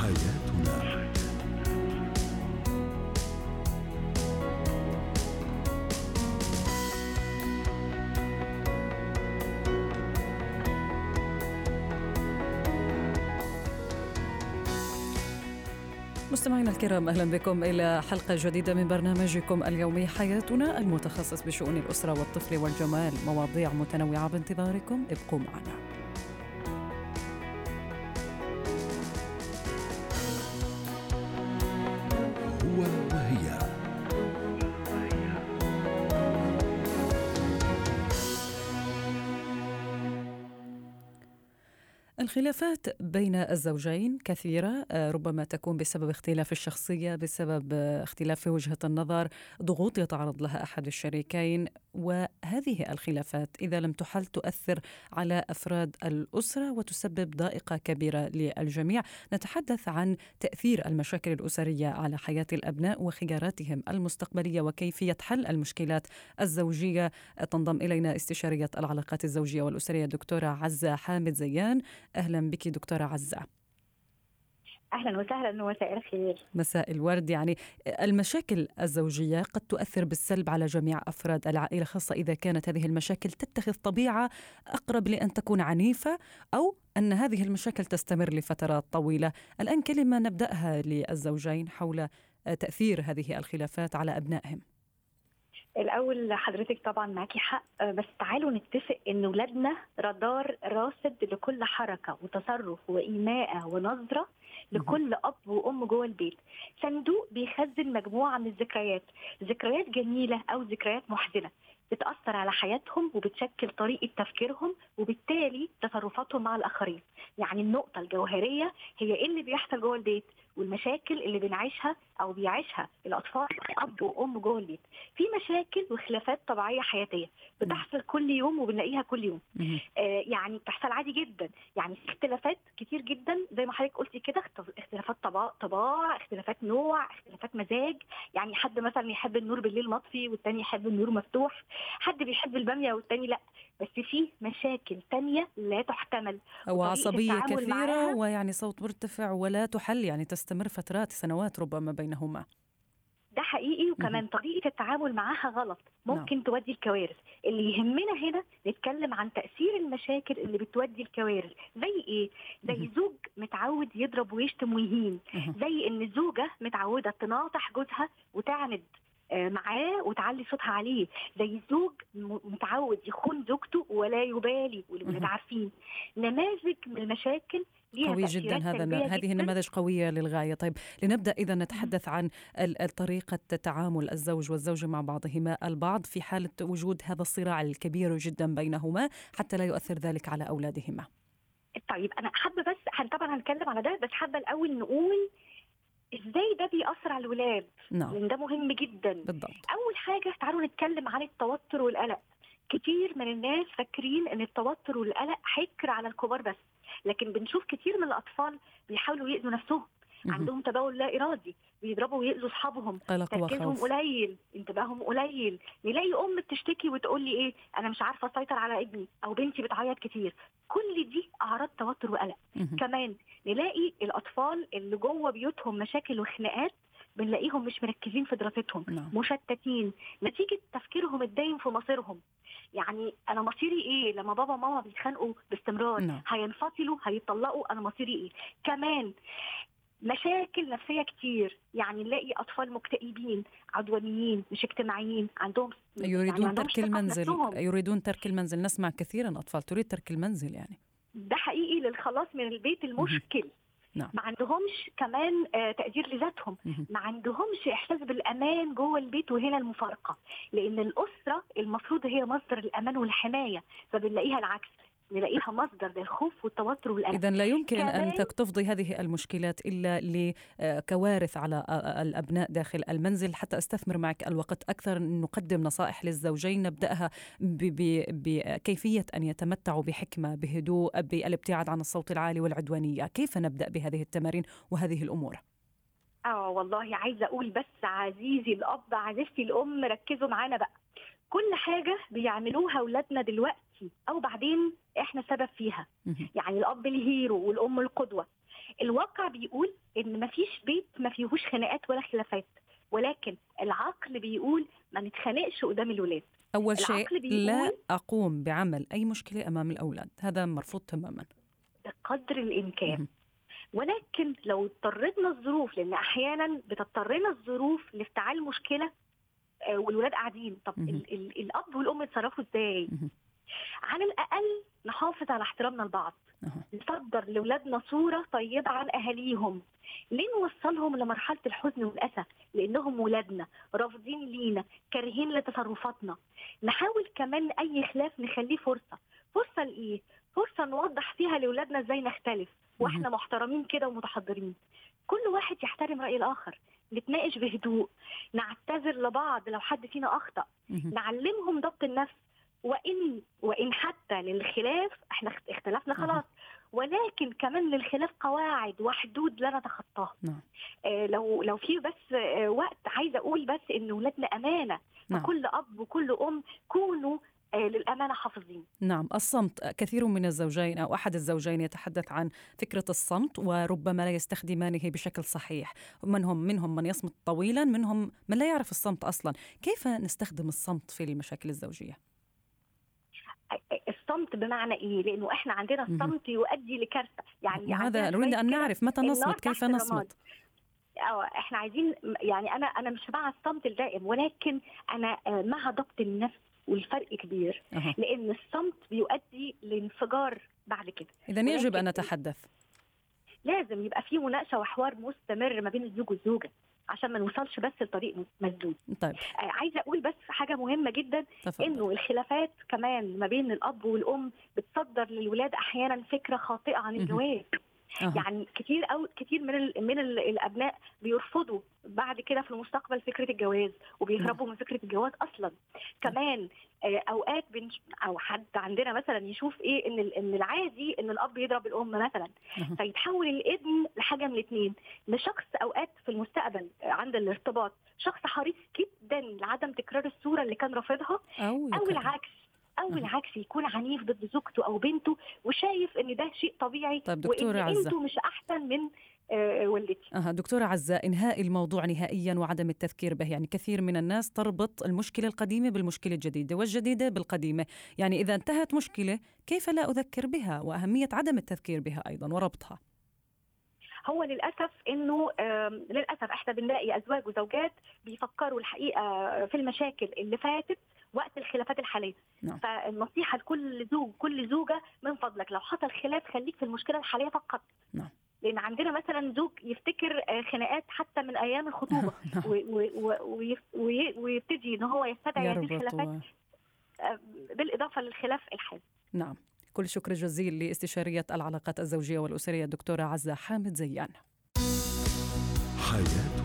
حياتنا مستمعينا الكرام أهلا بكم إلى حلقة جديدة من برنامجكم اليومي حياتنا المتخصص بشؤون الأسرة والطفل والجمال مواضيع متنوعة بانتظاركم ابقوا معنا. الخلافات بين الزوجين كثيرة آه، ربما تكون بسبب اختلاف الشخصية بسبب آه، اختلاف في وجهة النظر ضغوط يتعرض لها أحد الشريكين وهذه الخلافات إذا لم تحل تؤثر على أفراد الأسرة وتسبب ضائقة كبيرة للجميع. نتحدث عن تأثير المشاكل الأسرية على حياة الأبناء وخياراتهم المستقبلية وكيفية حل المشكلات الزوجية. تنضم إلينا استشارية العلاقات الزوجية والأسرية دكتورة عزة حامد زيان أهلا بك دكتورة عزة. أهلا وسهلا ومساء الخير. مساء الورد. يعني المشاكل الزوجية قد تؤثر بالسلب على جميع أفراد العائلة خاصة إذا كانت هذه المشاكل تتخذ طبيعة أقرب لأن تكون عنيفة أو أن هذه المشاكل تستمر لفترات طويلة. الآن كلمة نبدأها للزوجين حول تأثير هذه الخلافات على أبنائهم. الأول حضرتك طبعا معاكي حق بس تعالوا نتفق إن ولادنا رادار راصد لكل حركة وتصرف وايماءه ونظرة لكل أب وأم جوه البيت. صندوق بيخزن مجموعة من الذكريات ذكريات جميلة أو ذكريات محزنة بتأثر على حياتهم وبتشكل طريقة تفكيرهم وبالتالي تصرفاتهم مع الآخرين. يعني النقطة الجوهرية هي إيه اللي بيحصل جوه البيت؟ والمشاكل اللي بنعيشها أو بيعيشها الأطفال أب وأم جوه البيت. في مشاكل وخلافات طبيعية حياتية بتحصل كل يوم وبنلاقيها كل يوم. آه يعني بتحصل عادي جدا. يعني في اختلافات كتير جدا زي ما حضرتك قلتي كده اختلافات طباع طباع اختلافات نوع اختلافات مزاج. يعني حد مثلا يحب النور بالليل مطفي والتاني يحب النور مفتوح. حد بيحب البامية والتاني لأ. بس في مشاكل تانية لا تحتمل. وعصبيه كثيرة ويعني صوت مرتفع ولا تحل يعني تستمر فترات سنوات ربما بينهما. ده حقيقي وكمان طريقة التعامل معاها غلط. ممكن نعم. تودي الكوارث. اللي يهمنا هنا نتكلم عن تأثير المشاكل اللي بتودي الكوارث. زي إيه؟ زي زوج متعود يضرب ويشتم ويهين. زي إن الزوجه متعودة تناطح جوزها وتعند. معاه وتعلي صوتها عليه زي الزوج متعود يخون زوجته ولا يبالي والولاد عارفين. نماذج من المشاكل قوي جدا هذا هذه نماذج قوية للغاية. طيب لنبدأ إذا نتحدث عن طريقه تعامل الزوج والزوجة مع بعضهما البعض في حالة وجود هذا الصراع الكبير جدا بينهما حتى لا يؤثر ذلك على أولادهما. طيب أنا حابة بس طبعا هنتكلم على ده بس حابة الأول نقول إزاي ده بيأثر على الولاد؟ نعم. لأن ده مهم جدا. بالضبط. أول حاجة تعالوا نتكلم عن التوتر والقلق. كتير من الناس فاكرين إن التوتر والقلق حكر على الكبار بس لكن بنشوف كتير من الأطفال بيحاولوا يأذوا نفسهم. عندهم تبول لا إرادي بيضربوا ويأذوا أصحابهم. تركيزهم قليل انتباههم قليل. نلاقي أم بتشتكي وتقول لي إيه؟ أنا مش عارفة أسيطر على ابني أو بنتي بتعيط كتير. كل دي أعراض توتر وقلق. كمان نلاقي الأطفال اللي جوه بيوتهم مشاكل وخناقات بنلاقيهم مش مركزين في دراستهم نعم. مشتتين نتيجة تفكيرهم الدايم في مصيرهم. يعني أنا مصيري إيه؟ لما بابا وماما بيتخانقوا باستمرار نعم. هينفصلوا هيطلقوا أنا مصيري إيه؟ كمان مشاكل نفسية كتير. يعني نلاقي أطفال مكتئبين عدوانيين مش اجتماعيين عندهم يريدون يعني ترك المنزل يريدون ترك المنزل. نسمع كثيرا أطفال تريد ترك المنزل يعني. ده حقيقي للخلاص من البيت المشكل. نعم. ما عندهمش كمان آه تقدير لذاتهم. ما عندهمش إحساس بالأمان جوه البيت وهنا المفارقة. لأن الأسرة المفروض هي مصدر الأمان والحماية فبنلاقيها العكس. نلاقيها مصدر للخوف والتوتر والقلق اذا لا يمكن أن تفضي هذه المشكلات إلا لكوارث على الأبناء داخل المنزل. حتى أستثمر معك الوقت أكثر. نقدم نصائح للزوجين نبدأها بكيفية أن يتمتعوا بحكمة بهدوء بالابتعاد عن الصوت العالي والعدوانية. كيف نبدأ بهذه التمارين وهذه الأمور؟ آه والله عايزة أقول بس عزيزي الأب عزيزتي الأم ركزوا معانا بقى. كل حاجة بيعملوها أولادنا دلوقتي أو بعدين إحنا سبب فيها. يعني الأب الهيرو والأم القدوة. الواقع بيقول إن مفيش بيت ما فيهوش خناقات ولا خلافات. ولكن العقل بيقول ما نتخانقش قدام الولاد. أول شيء لا أقوم بعمل أي مشكلة أمام الأولاد. هذا مرفوض تماما. بقدر الإمكان. ولكن لو اضطرتنا الظروف لأن أحيانا بتضطرنا الظروف لافتعال مشكلة آه، والولاد قاعدين. طب مهم. ال- ال- الأب والأم يتصرفوا إزاي. على الأقل نحافظ على احترامنا لبعض. نصدر لأولادنا صورة طيبة عن أهاليهم. ليه نوصلهم لمرحلة الحزن والأسى؟ لأنهم ولادنا رافضين لينا كارهين لتصرفاتنا. نحاول كمان أي خلاف نخليه فرصة. فرصة لإيه؟ فرصة نوضح فيها لأولادنا إزاي نختلف. وإحنا محترمين كده ومتحضرين. كل واحد يحترم رأي الآخر. نتناقش بهدوء. نعتذر لبعض لو حد فينا أخطأ. مهم. نعلمهم ضبط النفس. وان وإن حتى للخلاف إحنا اخت- اختلفنا أها. خلاص ولكن كمان للخلاف قواعد وحدود لا نتخطاها نعم. آه لو لو في بس آه وقت عايزة أقول بس إن ولادنا أمانة نعم. فكل أب وكل أم كونوا آه للأمانة حافظين نعم الصمت كثير من الزوجين أو أحد الزوجين يتحدث عن فكرة الصمت وربما لا يستخدمانه بشكل صحيح منهم منهم من يصمت طويلا منهم من لا يعرف الصمت أصلا كيف نستخدم الصمت في المشاكل الزوجية؟ الصمت بمعنى إيه؟ لأنه إحنا عندنا. الصمت يؤدي لكارثة يعني عندنا نريد كده نعرف متى نصمت كيف. نصمت آه إحنا عايزين يعني أنا أنا مش مع الصمت الدائم ولكن أنا آه، مع ضبط النفس والفرق كبير. لأن الصمت بيؤدي لانفجار بعد كده إذا يجب أن نتحدث لازم يبقى في مناقشة وحوار مستمر ما بين الزوج والزوجة عشان ما نوصلش بس لطريق مسدود. طيب. آه عايزة أقول بس حاجة مهمة جدا تفضل إنه الخلافات كمان ما بين الأب والأم بتصدر للولاد أحيانا فكرة خاطئة عن. الجواز يعني كتير أو كتير من ال من ال الأبناء بيرفضوا بعد كده في المستقبل فكرة الجواز وبيهربوا من فكرة الجواز أصلا. كمان آه، أوقات بنش أو حد عندنا مثلا يشوف إيه إن إن العادي إن الأب يضرب الأم مثلا. فيتحول الابن لحاجة من الاثنين لشخص أوقات في المستقبل عند الارتباط شخص حريص جدا لعدم تكرار الصورة اللي كان رافضها أو. العكس. أو. العكس يكون عنيف ضد زوجته أو بنته وشايف إن ده شيء طبيعي طيب دكتورة وان عزة. أنتوا مش أحسن من آه، والدتي. أها دكتورة عزة إنهاء الموضوع نهائيا وعدم التذكير به يعني كثير من الناس تربط المشكلة القديمة بالمشكلة الجديدة والجديدة بالقديمة. يعني إذا انتهت مشكلة كيف لا أذكر بها؟ وأهمية عدم التذكير بها أيضا وربطها. هو للأسف إنه للأسف إحنا بنلاقي أزواج وزوجات بيفكروا الحقيقة في المشاكل اللي فاتت. وقت الخلافات الحالية نعم. فالنصيحة لكل زوج كل زوجة من فضلك لو حصل خلاف خليك في المشكلة الحالية فقط نعم. لأن عندنا مثلا زوج يفتكر آه، خناقات حتى من أيام الخطوبة نعم. ويبتدي إن هو يستدعي هذه الخلافات. آه، بالإضافة للخلاف الحالي نعم كل شكر جزيل لاستشارية العلاقات الزوجية والأسرية الدكتورة عزة حامد زيان حياة